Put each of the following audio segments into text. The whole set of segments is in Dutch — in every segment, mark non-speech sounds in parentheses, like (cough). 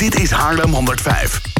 Dit is Haarlem 105.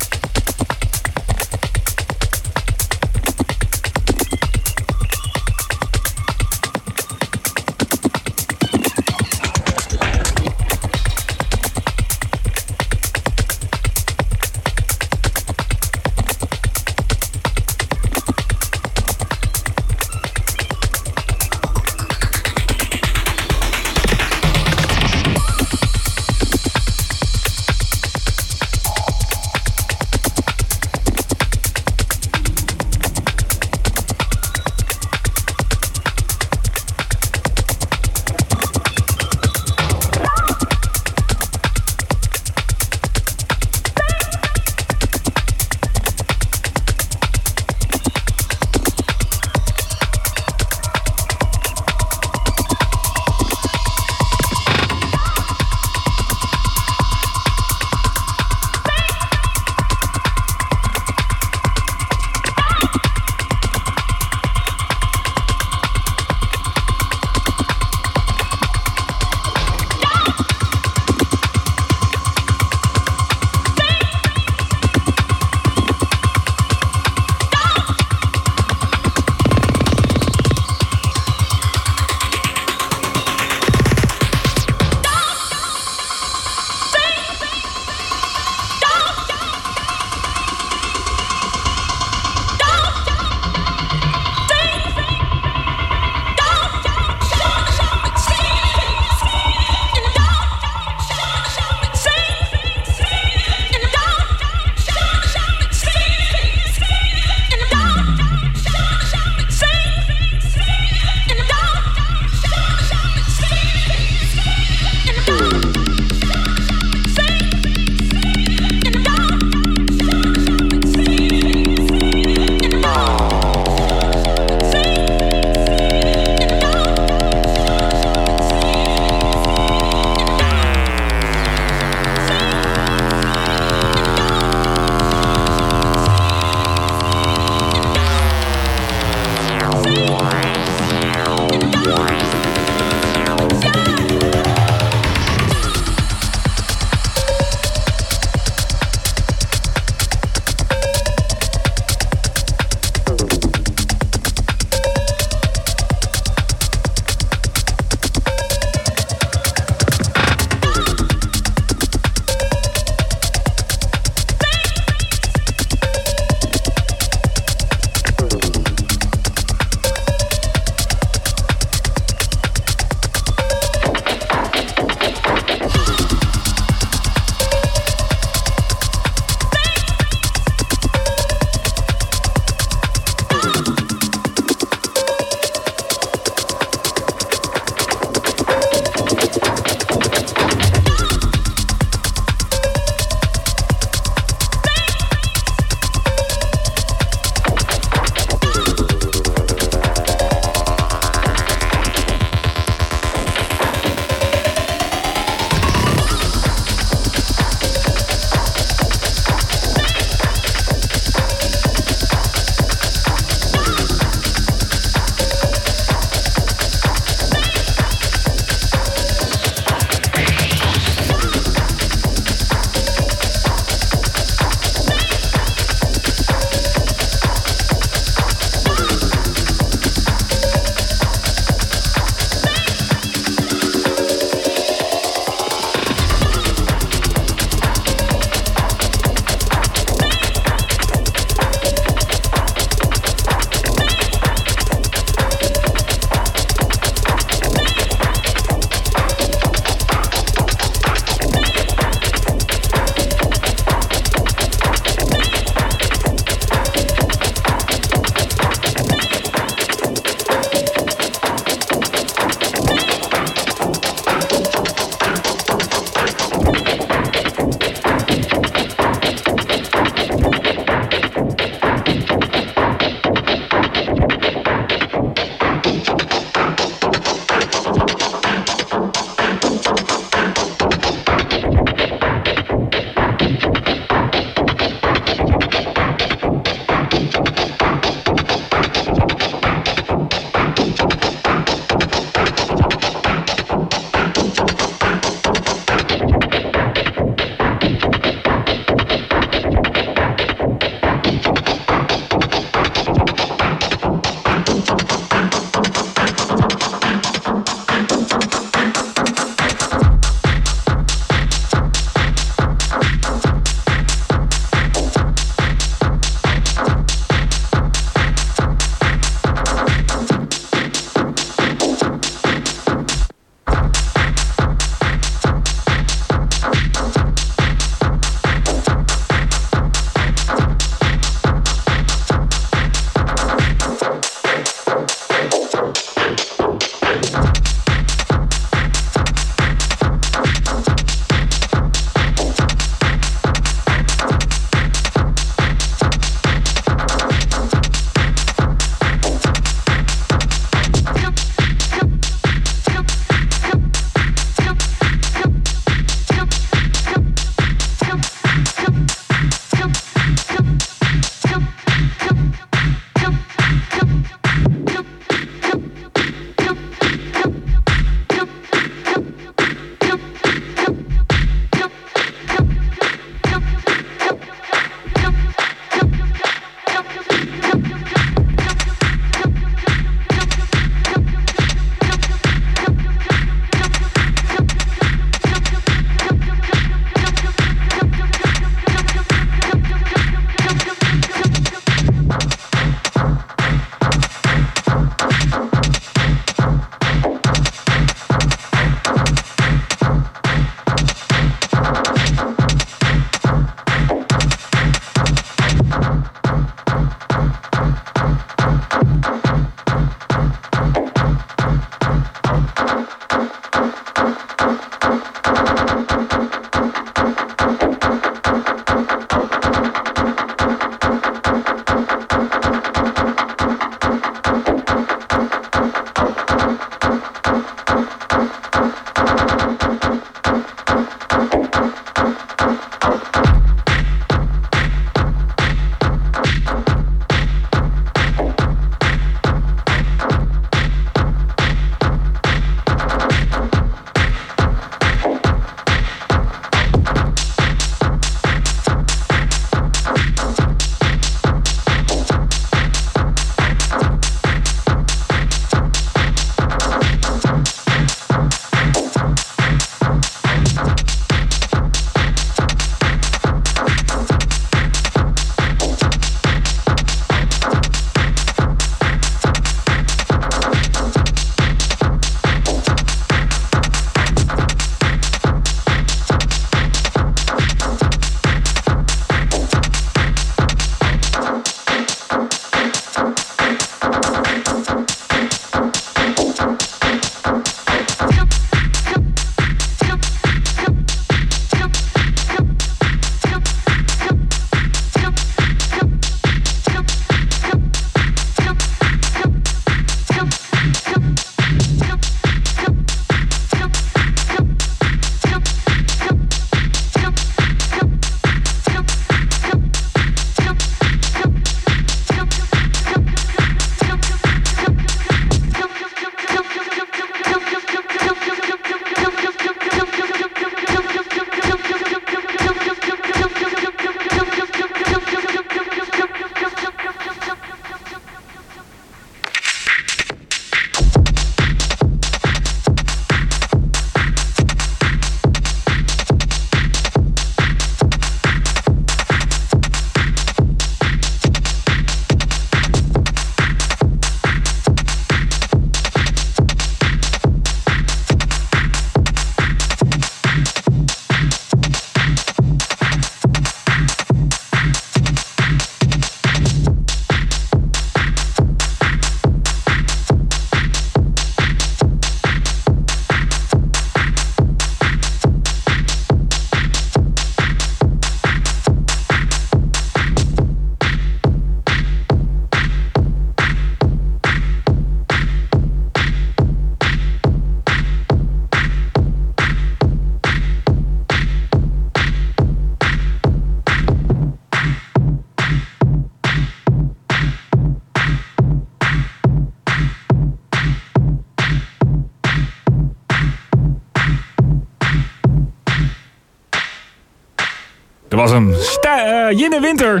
Was een uh, Jinne Winter.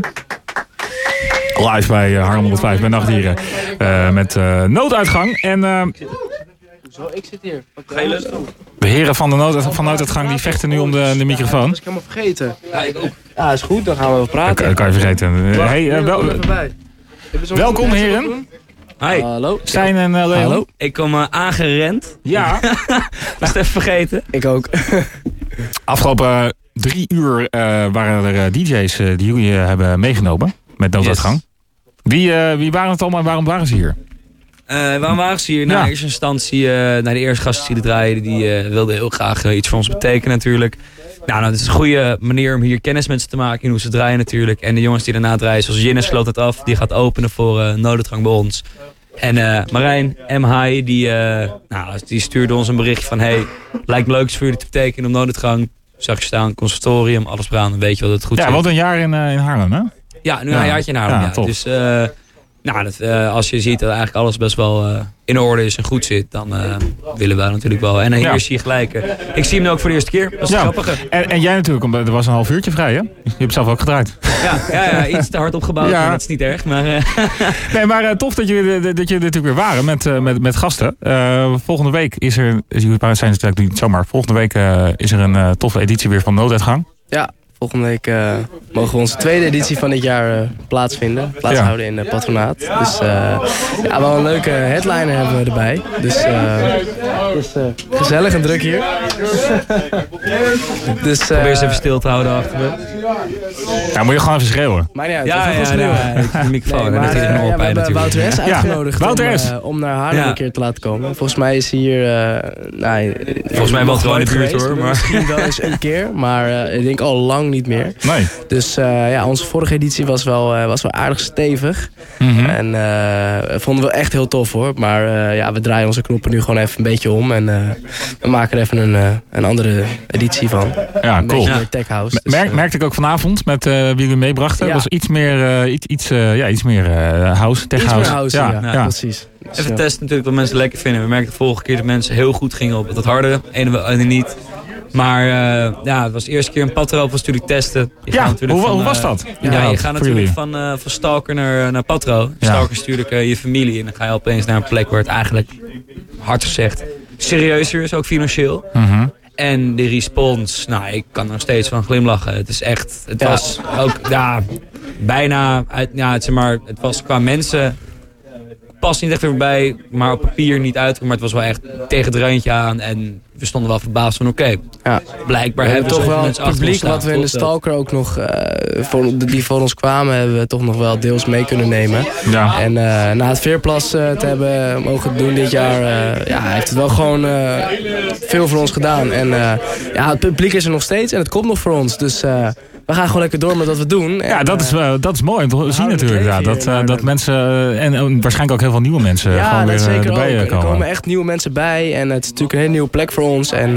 Live bij uh, Harlem 105 bij Nachtdieren. Uh, met uh, nooduitgang. En, Zo, ik zit hier. De heren van de nood, van nooduitgang die vechten nu om de, de microfoon. Dat is ik helemaal vergeten. Ja, ik ook. Ja, is goed. Dan gaan we wel praten. Dat kan je vergeten. Hey, wel, welkom heren. Hi. Hallo. Stijn en uh, Leon. Hallo. Ik kom uh, aangerend. Ja. (laughs) Was het even vergeten. Ik ook. (laughs) Afgelopen drie uur uh, waren er DJ's die jullie hebben meegenomen. Met nooduitgang. Yes. Wie, wie waren het allemaal en waarom waren ze hier? waarom waren ze hier? Nou, in eerste instantie naar de eerste gasten die er draaiden. Die wilden heel graag iets voor ons betekenen natuurlijk. Nou, nou, het is een goede manier om hier kennis met ze te maken in hoe ze draaien natuurlijk. En de jongens die daarna draaien, zoals Jinnes sloot het af. Die gaat openen voor uh, bij ons. En uh, Marijn, M. die, uh, nou, die stuurde ons een berichtje van... Hey, lijkt me leuk voor jullie te betekenen om Noodutgang. Zag je staan, conservatorium, alles braan. Weet je wat het goed is. Ja, wat een jaar in, in Haarlem, hè? Ja, nu een jaartje in Haarlem, ja. ja. Dus nou, dat, uh, als je ziet dat eigenlijk alles best wel uh, in orde is en goed zit, dan uh, willen we natuurlijk wel. En hier ja. zie je gelijk. ik zie hem ook voor de eerste keer. Dat is ja. grappige. En, en, jij natuurlijk, er was een half uurtje vrij, hè? Je hebt zelf ook gedraaid. Ja, ja, ja iets te hard opgebouwd, ja. maar dat is niet erg. Maar, (laughs) nee, maar tof dat jullie dat je natuurlijk weer waren met, met, met gasten. volgende week is er, zijn natuurlijk niet zomaar, volgende week is er een toffe editie weer van Nooduitgang. Ja, Volgende week uh, mogen we onze tweede editie van dit jaar uh, plaatsvinden. Plaatshouden ja. in het patronaat. Dus uh, ja, wel een leuke headliner hebben we erbij. Dus het is gezellig en druk hier. (laughs) dus, Probeer eens even stil te houden achter me. Ja, moet je gewoon even schreeuwen. Maar ja, ja, ja, ja, de microfoon. Nee, maar, en ja, we hebben Wouter S. uitgenodigd om, om, naar Haarlem een keer te laten komen. Volgens mij is hij hier... nou, Volgens mij wel gewoon in de buurt hoor. Maar. Misschien wel eens een keer. Maar ik denk al lang niet meer. Nee. Dus uh, ja, onze vorige editie was wel, uh, was wel aardig stevig. Mm -hmm. En uh, vonden we echt heel tof hoor. Maar ja, we draaien onze knoppen nu gewoon even een beetje om. En we maken er even een, een andere editie van. Ja, een cool. Ja. tech house. Dus, Merk, merkte ik ook vanavond met wie we meebrachten. Ja. was iets meer, iets, iets, ja, iets meer house, tech iets house. house. ja, ja, precies. Dus, even testen natuurlijk wat mensen lekker vinden. We merkten de vorige keer dat mensen heel goed gingen op het harde. Ene, ene niet. Maar uh, ja, het was de eerste keer een patro was natuurlijk testen. Je ja, hoe, van, hoe, was dat? Uh, ja, je gaat natuurlijk van, uh, van stalker naar, naar patro. Stalker is natuurlijk je familie. En dan ga je opeens naar een plek waar het eigenlijk, hard gezegd, serieuzer is, ook financieel. -hmm. En de respons, nou, ik kan er nog steeds van glimlachen. Het is echt, het ja. was ook, ja, bijna, uit, ja, zeg maar, het was qua mensen past niet echt weer bij, maar op papier niet uit. Maar het was wel echt tegen het randje aan. En we stonden wel verbaasd van oké, ja. blijkbaar we hebben toch wel het publiek wat we in de Stalker ook nog, uh, voor, die voor ons kwamen, hebben we toch nog wel deels mee kunnen nemen. Ja. En uh, na het Veerplas uh, te hebben mogen doen dit jaar, ja, heeft het wel gewoon veel voor ons gedaan. En ja, het publiek is er nog steeds en het komt nog voor ons. Dus we gaan gewoon lekker door met wat we doen. En, ja, dat is, uh, dat is mooi om te zien natuurlijk. Ja, dat, uh, dat mensen, uh, en waarschijnlijk ook heel veel nieuwe mensen ja, gewoon weer zeker erbij ook. komen. Er komen echt nieuwe mensen bij en het is natuurlijk een hele nieuwe plek voor ons. En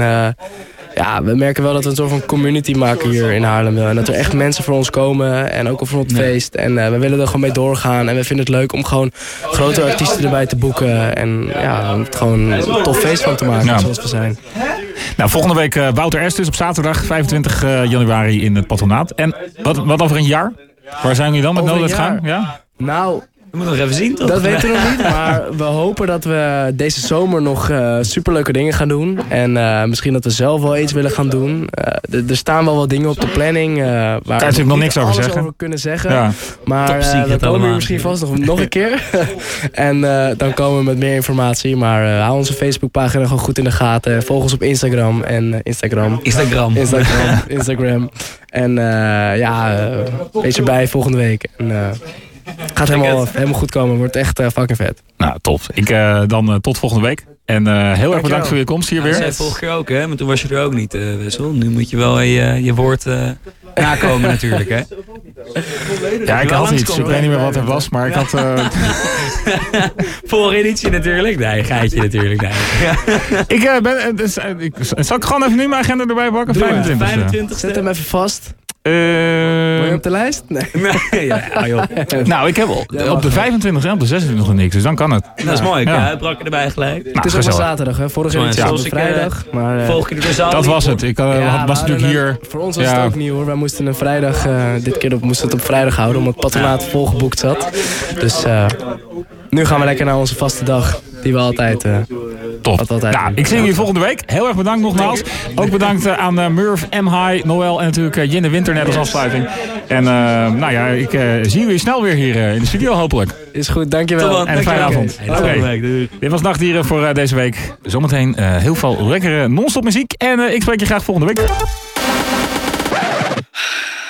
ja, we merken wel dat we een soort van community maken hier in Haarlem. En dat er echt mensen voor ons komen en ook voor het feest. En we willen er gewoon mee doorgaan. En we vinden het leuk om gewoon grote artiesten erbij te boeken. En ja, het gewoon een tof feest van te maken ja. zoals we zijn. Nou, volgende week uh, Wouter S. dus op zaterdag 25 uh, januari in het patronaat. En wat, wat over een jaar? Waar zijn jullie dan met Nooduitgang? Ja? Nou, we moeten nog even zien, toch? Dat weten we nog niet, maar we hopen dat we deze zomer nog uh, superleuke dingen gaan doen. En uh, misschien dat we zelf wel iets willen gaan doen. Uh, er staan wel wat dingen op de planning. Uh, waar Kan je natuurlijk nog niks over zeggen. over kunnen zeggen. Ja. Maar we komen hier misschien vast nog, nog een keer. (laughs) en dan komen we met meer informatie. Maar hou onze Facebookpagina gewoon goed in de gaten. Volg ons op Instagram. En Instagram. Instagram. Instagram. Instagram. En ja, wees erbij volgende week. En, Gaat helemaal, helemaal goed komen. Wordt echt uh, fucking vet. Nou, tof. Ik, uh, dan uh, tot volgende week. En heel erg bedankt voor je komst hier ja, weer. Dat zei vorige keer ook, hè? Maar toen was je er ook niet, Wessel. Nu moet je wel je, je woord nakomen natuurlijk, hè? Ja, ik had iets. Ik weet niet meer wat er was, maar ik had... (laughs) Editie natuurlijk. Nee, geitje natuurlijk. Nee. ik ben... Dus, ik, zal ik gewoon even nu mijn agenda erbij pakken? 25. 25. Zet hem even vast. Eh, Ben je op de lijst? Nee. (laughs) Nee, ja, joh. (laughs) nou, ik heb op, Ja, op de 25 en op de 26 nog niks, dus dan kan het. Dat is mooi. Ja. Ja, het brak erbij gelijk. Het is wel zaterdag, hè? Vorige week ja. was ik, eh, vrijdag. Maar, eh, Volg je de zaal? Dat was het. Ik eh, ja, was natuurlijk hier. Voor ons was Ja. het ook nieuw hoor. Wij moesten een vrijdag, eh, dit keer op, moesten we het op vrijdag houden, omdat het patronaat volgeboekt zat. Dus eh, nu gaan we lekker naar onze vaste dag, die we altijd... eh, Top. Altijd Nou, doen. ik zie jullie volgende week. Heel erg bedankt nogmaals. Ook bedankt eh, aan eh, Murph, M-High, Noël en natuurlijk eh, Jinne Winter net als afsluiting. En eh, nou ja, ik eh, zie jullie snel weer hier eh, in de studio hopelijk. is goed, dankjewel. Tot dan. En een fijne avond. Oké. week. Doei. Dit was Nachtdieren voor eh, deze week. Zometeen eh, heel veel lekkere non-stop muziek. En eh, ik spreek je graag volgende week.